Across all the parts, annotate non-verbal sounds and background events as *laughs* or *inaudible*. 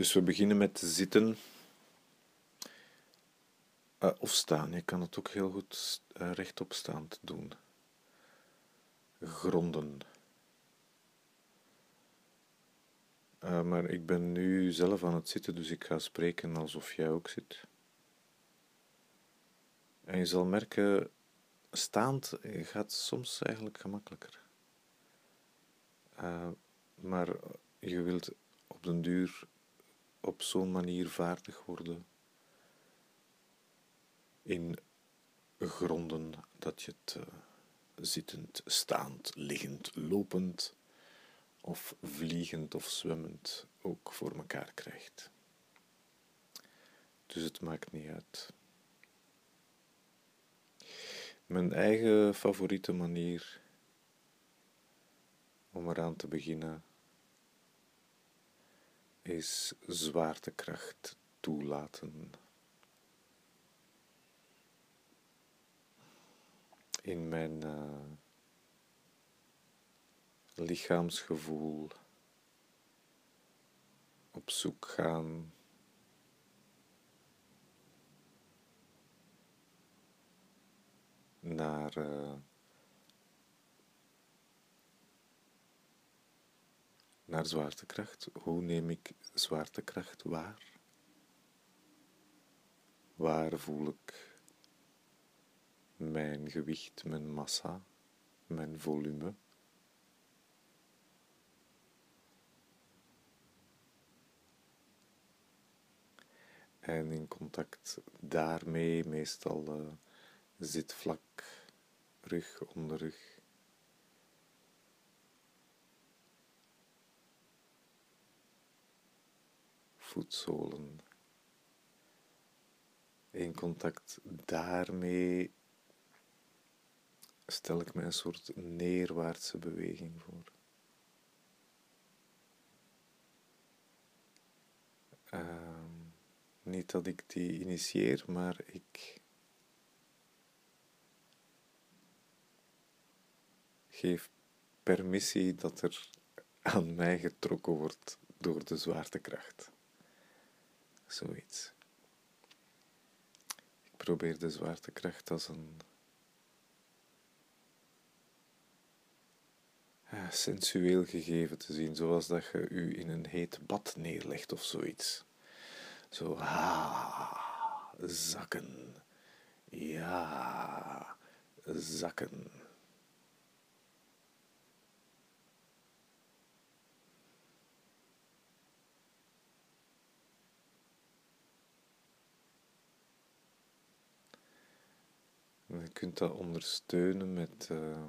Dus we beginnen met zitten uh, of staan. Je kan het ook heel goed uh, rechtop staand doen. Gronden. Uh, maar ik ben nu zelf aan het zitten, dus ik ga spreken alsof jij ook zit. En je zal merken, staand gaat soms eigenlijk gemakkelijker. Maar je wilt op den duur op zo'n manier vaardig worden in gronden dat je het uh, zittend, staand, liggend, lopend of vliegend of zwemmend ook voor elkaar krijgt. Dus het maakt niet uit. Mijn eigen favoriete manier om eraan te beginnen is zwaartekracht toelaten. In mijn uh, lichaamsgevoel op zoek gaan naar uh, naar zwaartekracht. Hoe neem ik zwaartekracht waar? Waar voel ik mijn gewicht, mijn massa, mijn volume? En in contact daarmee meestal uh, zit vlak, rug, onderrug voetzolen. In contact daarmee stel ik me een soort neerwaartse beweging voor. Uh, niet dat ik die initieer, maar ik geef permissie dat er aan mij getrokken wordt door de zwaartekracht. Zoiets. Ik probeer de zwaartekracht als een sensueel gegeven te zien, zoals dat je u in een heet bad neerlegt of zoiets. Zo, ha, zakken. Ja, zakken. Je kunt dat ondersteunen met uh,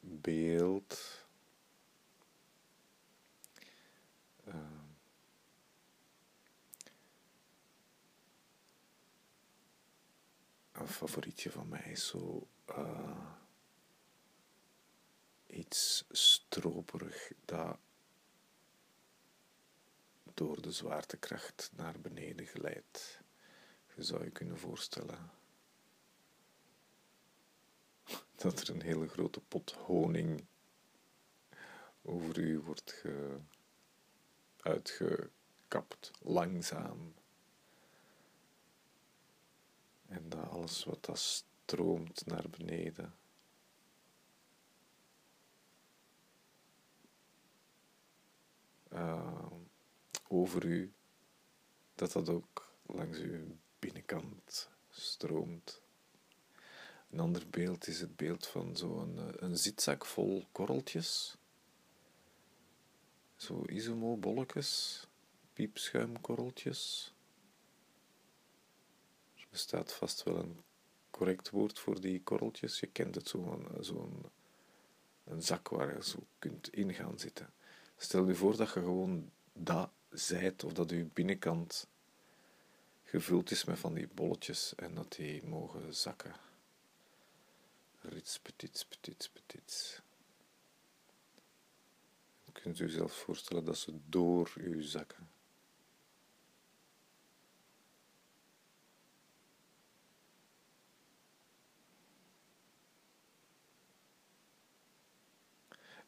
beeld. Uh, een favorietje van mij is zo uh, iets stroperig dat door de zwaartekracht naar beneden glijdt. Je zou je kunnen voorstellen dat er een hele grote pot honing over u wordt ge... uitgekapt, langzaam. En dat alles wat dat stroomt naar beneden. Uh, over u, dat dat ook langs uw binnenkant stroomt. Een ander beeld is het beeld van zo'n eh, een zitzak vol korreltjes. Zo isomo-bolletjes, piepschuimkorreltjes. Er bestaat vast wel een correct woord voor die korreltjes. Je kent het zo'n eh, zo een zak waar je zo kunt in gaan zitten. Stel je voor dat je gewoon dat zijt of dat uw binnenkant gevuld is met van die bolletjes en dat die mogen zakken. Rits, petits, petits, petits. Kunt u zelf voorstellen dat ze door u zakken.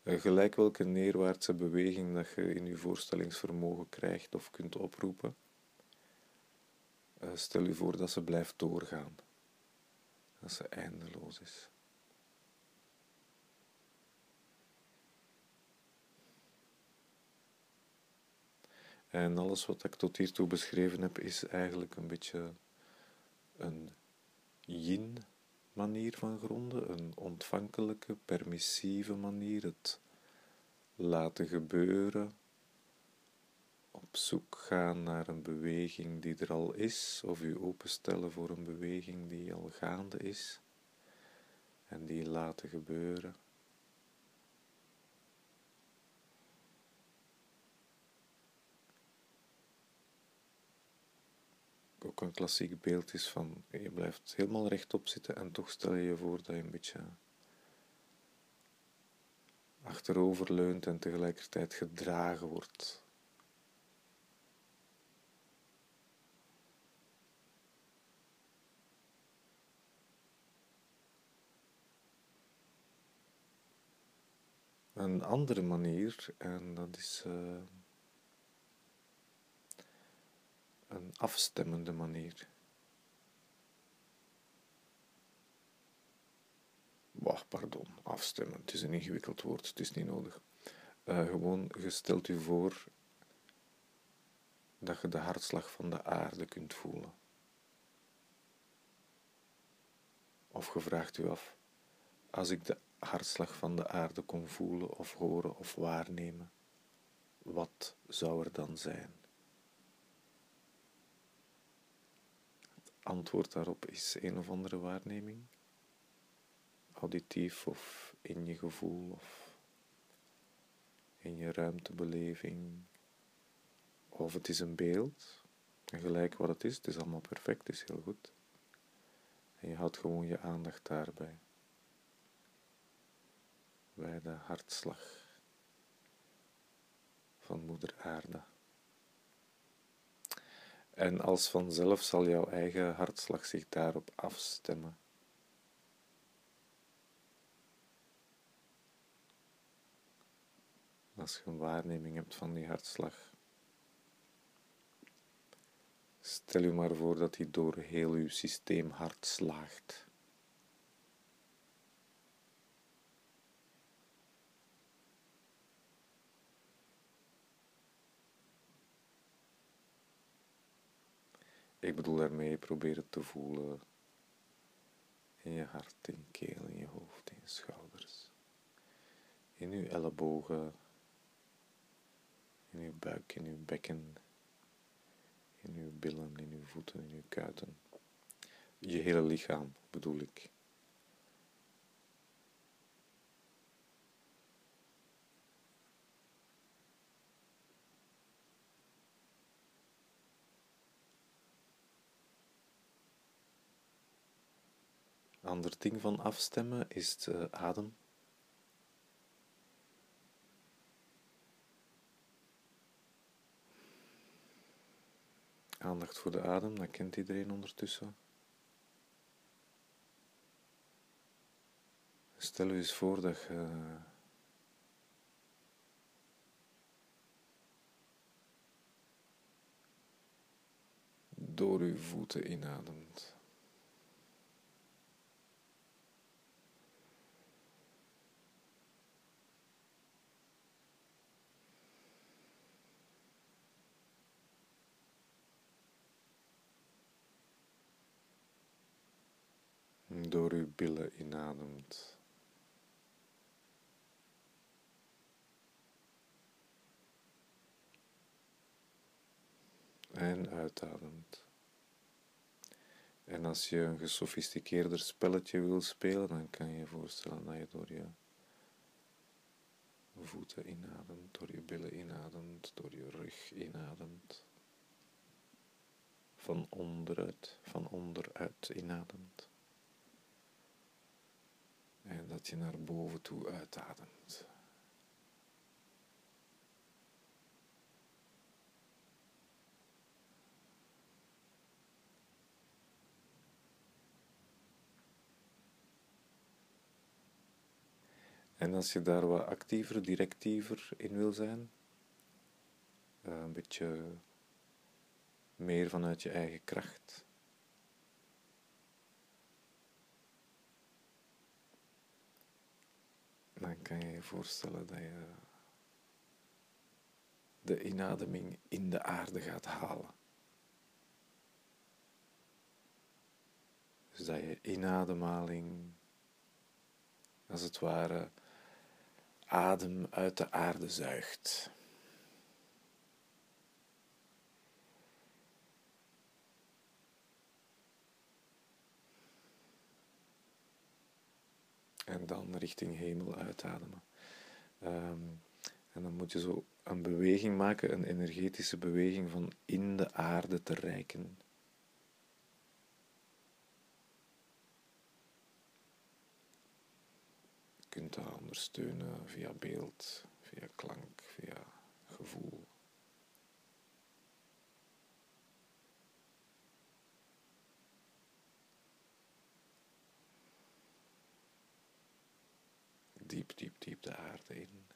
Gelijk welke neerwaartse beweging dat je in je voorstellingsvermogen krijgt of kunt oproepen, eh, stel je voor dat ze blijft doorgaan, dat ze eindeloos is. En alles wat ik tot hiertoe beschreven heb, is eigenlijk een beetje een yin manier van gronden, een ontvankelijke, permissieve manier, het laten gebeuren, op zoek gaan naar een beweging die er al is, of u openstellen voor een beweging die al gaande is, en die laten gebeuren. Ook een klassiek beeld is van je blijft helemaal rechtop zitten en toch stel je je voor dat je een beetje achterover leunt en tegelijkertijd gedragen wordt. Een andere manier, en dat is. Uh, een afstemmende manier. Wacht, pardon, afstemmen. Het is een ingewikkeld woord, het is niet nodig. Uh, gewoon, je stelt u voor dat je de hartslag van de aarde kunt voelen. Of je vraagt u af, als ik de hartslag van de aarde kon voelen of horen of waarnemen, wat zou er dan zijn? Antwoord daarop is een of andere waarneming, auditief of in je gevoel of in je ruimtebeleving, of het is een beeld, en gelijk wat het is, het is allemaal perfect, het is heel goed. En je houdt gewoon je aandacht daarbij, bij de hartslag van Moeder Aarde. En als vanzelf zal jouw eigen hartslag zich daarop afstemmen. Als je een waarneming hebt van die hartslag, stel je maar voor dat die door heel je systeem hard slaagt. Ik bedoel daarmee, probeer het te voelen in je hart, in keel, in je hoofd, in je schouders, in je ellebogen, in je buik, in je bekken, in je billen, in je voeten, in je kuiten. Je hele lichaam bedoel ik. Ander ding van afstemmen is de adem. Aandacht voor de adem, dat kent iedereen ondertussen. Stel je eens voor dat je door je voeten inademt. door uw billen inademt. En uitademt. En als je een gesofisticeerder spelletje wil spelen, dan kan je je voorstellen dat je door je voeten inademt, door je billen inademt, door je rug inademt. Van onderuit, van onderuit inademt. Je naar boven toe uitademt. En als je daar wat actiever, directiever in wil zijn, eh, een beetje meer vanuit je eigen kracht. Dan kan je je voorstellen dat je de inademing in de aarde gaat halen. Dus dat je inademhaling als het ware adem uit de aarde zuigt. En dan richting hemel uitademen. Um, en dan moet je zo een beweging maken, een energetische beweging van in de aarde te reiken. Je kunt dat ondersteunen via beeld, via klank, via gevoel. Diep, diep, diep de aarde in.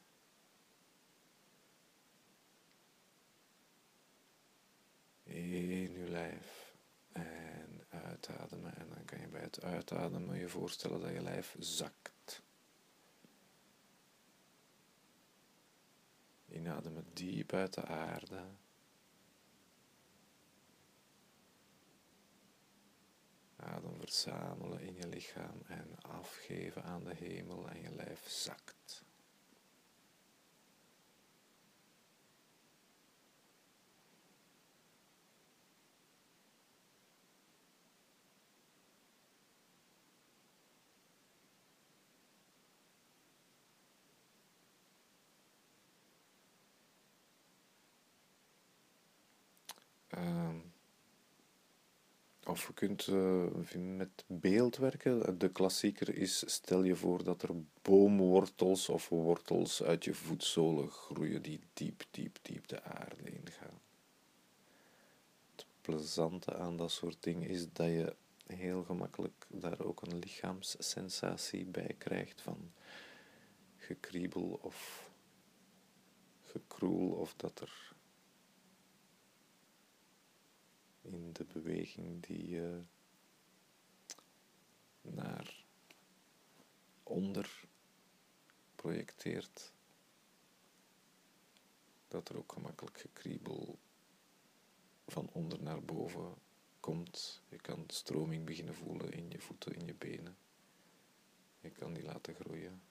in je lijf en uitademen. En dan kan je bij het uitademen je voorstellen dat je lijf zakt. Inademen diep uit de aarde. Adem verzamelen in je lichaam en afgeven aan de hemel en je lijf zakt. Of je kunt uh, met beeld werken. De klassieker is: stel je voor dat er boomwortels of wortels uit je voetzolen groeien die diep, diep, diep de aarde ingaan. Het plezante aan dat soort dingen is dat je heel gemakkelijk daar ook een lichaamssensatie bij krijgt van gekriebel of gekroel of dat er in de beweging die je naar onder projecteert, dat er ook gemakkelijk gekriebel van onder naar boven komt. Je kan stroming beginnen voelen in je voeten, in je benen. Je kan die laten groeien.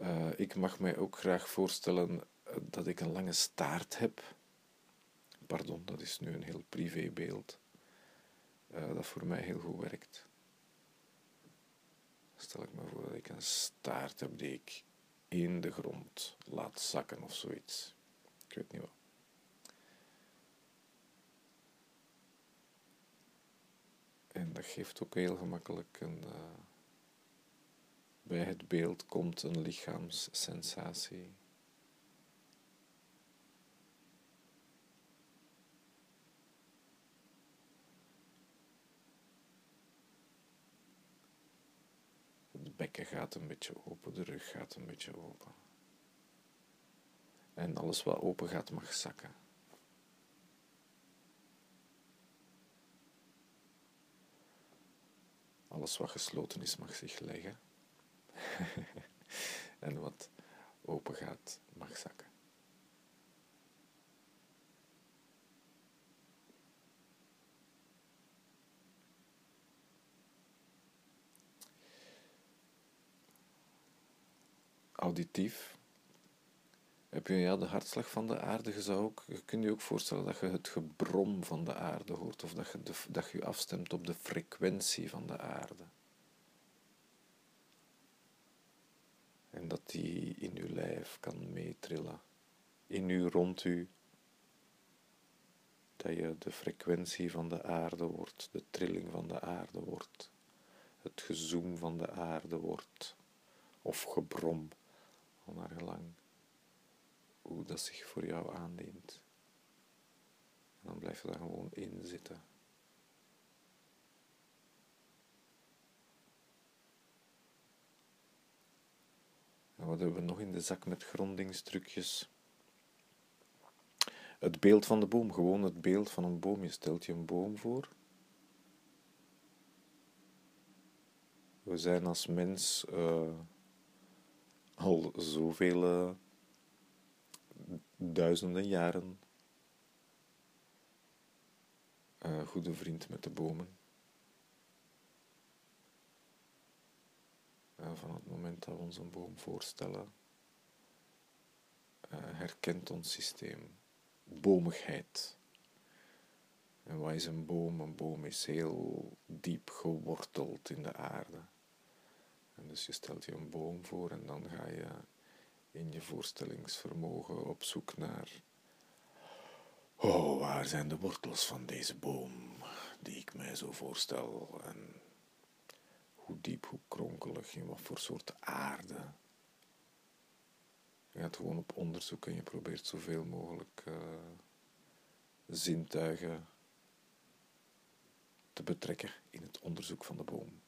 Uh, ik mag mij ook graag voorstellen dat ik een lange staart heb. Pardon, dat is nu een heel privébeeld. Uh, dat voor mij heel goed werkt. Stel ik me voor dat ik een staart heb die ik in de grond laat zakken of zoiets. Ik weet niet wat. En dat geeft ook heel gemakkelijk een. Uh, bij het beeld komt een lichaamssensatie. Bekken gaat een beetje open, de rug gaat een beetje open. En alles wat open gaat mag zakken. Alles wat gesloten is mag zich leggen. *laughs* en wat open gaat mag zakken. Auditief heb je ja, de hartslag van de aarde. Je, ook, je kunt je ook voorstellen dat je het gebrom van de aarde hoort, of dat je, de, dat je afstemt op de frequentie van de aarde. En dat die in uw lijf kan meetrillen, in u, rond u. Dat je de frequentie van de aarde wordt, de trilling van de aarde wordt, het gezoem van de aarde wordt, of gebrom naar gelang hoe dat zich voor jou aandient. En dan blijf je daar gewoon in zitten. En wat hebben we nog in de zak met grondingstrucjes? Het beeld van de boom, gewoon het beeld van een boom. Je stelt je een boom voor. We zijn als mens. Eh, al zoveel uh, duizenden jaren uh, goede vriend met de bomen. van het moment dat we ons een boom voorstellen, herkent ons systeem bomigheid. En wat is een boom? Een boom is heel diep geworteld in de aarde. En dus je stelt je een boom voor en dan ga je in je voorstellingsvermogen op zoek naar. Oh, waar zijn de wortels van deze boom die ik mij zo voorstel? En hoe diep, hoe kronkelig, in wat voor soort aarde je gaat gewoon op onderzoek en je probeert zoveel mogelijk uh, zintuigen te betrekken in het onderzoek van de boom.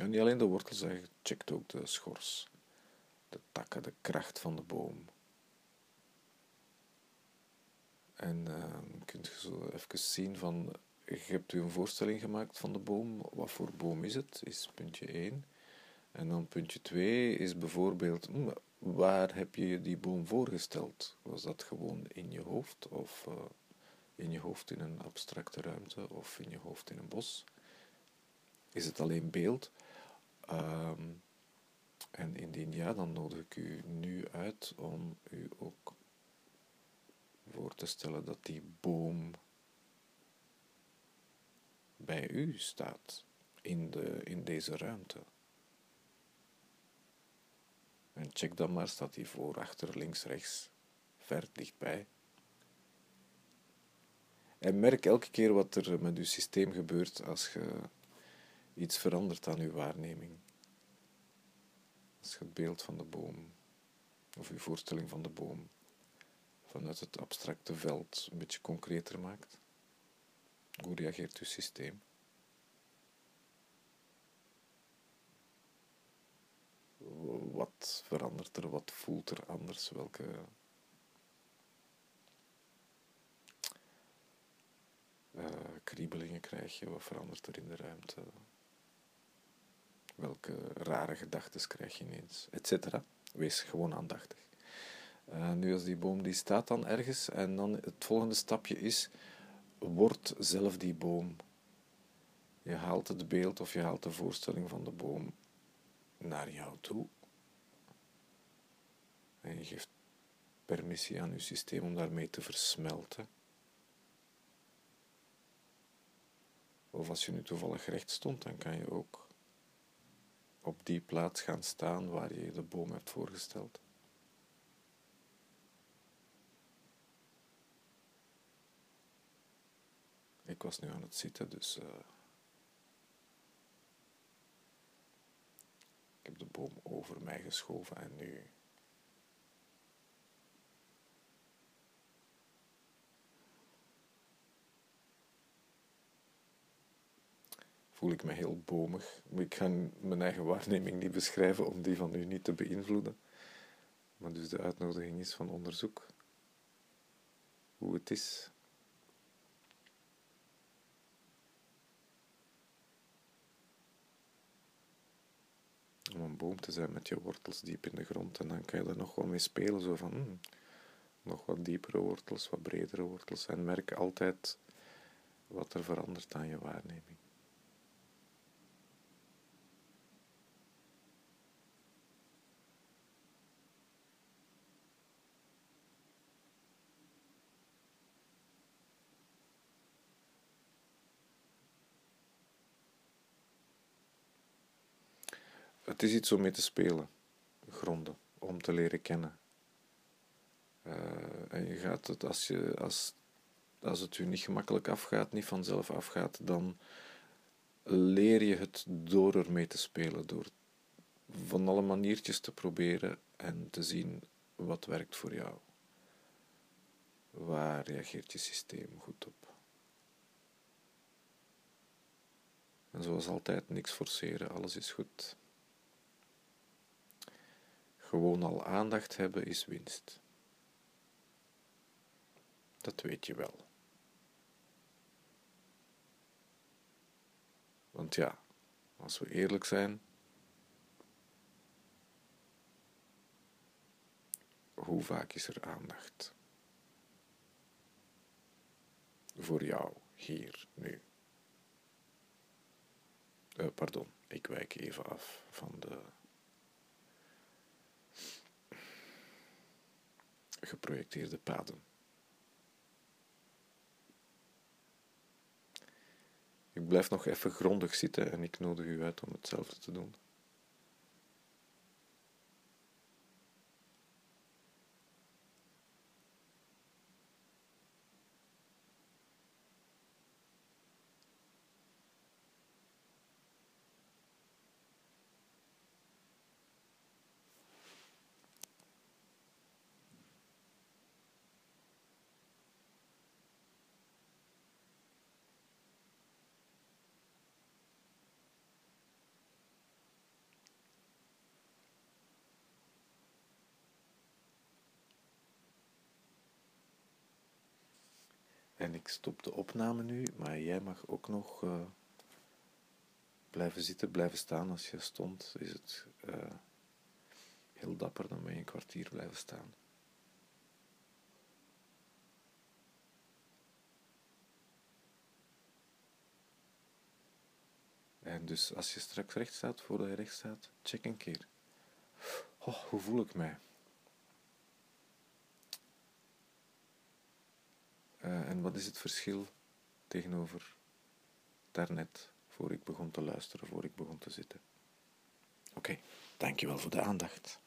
En niet alleen de wortels, je checkt ook de schors, de takken, de kracht van de boom. En uh, kunt je zo even zien van, hebt u een voorstelling gemaakt van de boom. Wat voor boom is het? Is puntje 1. En dan puntje 2 is bijvoorbeeld, hm, waar heb je die boom voorgesteld? Was dat gewoon in je hoofd of uh, in je hoofd in een abstracte ruimte of in je hoofd in een bos? Is het alleen beeld? Um, en indien ja, dan nodig ik u nu uit om u ook voor te stellen dat die boom bij u staat in, de, in deze ruimte. En check dan maar, staat hij voor, achter, links, rechts, ver, dichtbij. En merk elke keer wat er met je systeem gebeurt als je iets verandert aan je waarneming. Als je het beeld van de boom, of je voorstelling van de boom, vanuit het abstracte veld een beetje concreter maakt. Hoe reageert je systeem? wat verandert er, wat voelt er anders, welke uh, kriebelingen krijg je, wat verandert er in de ruimte, welke rare gedachten krijg je ineens, etc. Wees gewoon aandachtig. Uh, nu als die boom die staat dan ergens en dan het volgende stapje is, word zelf die boom. Je haalt het beeld of je haalt de voorstelling van de boom naar jou toe. En je geeft permissie aan je systeem om daarmee te versmelten. Of als je nu toevallig recht stond, dan kan je ook op die plaats gaan staan waar je de boom hebt voorgesteld. Ik was nu aan het zitten, dus uh, ik heb de boom over mij geschoven en nu voel ik me heel bomig. Ik ga mijn eigen waarneming niet beschrijven om die van u niet te beïnvloeden. Maar dus de uitnodiging is van onderzoek. Hoe het is. Om een boom te zijn met je wortels diep in de grond. En dan kan je er nog wel mee spelen. Zo van, hmm, nog wat diepere wortels, wat bredere wortels. En merk altijd wat er verandert aan je waarneming. Het is iets om mee te spelen, gronden, om te leren kennen. Uh, en je gaat het, als, je, als, als het u niet gemakkelijk afgaat, niet vanzelf afgaat, dan leer je het door ermee te spelen, door van alle maniertjes te proberen en te zien wat werkt voor jou. Waar reageert je systeem goed op? En zoals altijd, niks forceren, alles is goed. Gewoon al aandacht hebben is winst. Dat weet je wel. Want ja, als we eerlijk zijn, hoe vaak is er aandacht? Voor jou, hier, nu. Uh, pardon, ik wijk even af van de geprojecteerde paden. Ik blijf nog even grondig zitten en ik nodig u uit om hetzelfde te doen. En ik stop de opname nu, maar jij mag ook nog uh, blijven zitten, blijven staan. Als je stond, is het uh, heel dapper, dan je een kwartier blijven staan. En dus als je straks recht staat, voordat je recht staat, check een keer. Oh, hoe voel ik mij? Uh, en wat is het verschil tegenover daarnet, voor ik begon te luisteren, voor ik begon te zitten? Oké, dankjewel voor de aandacht.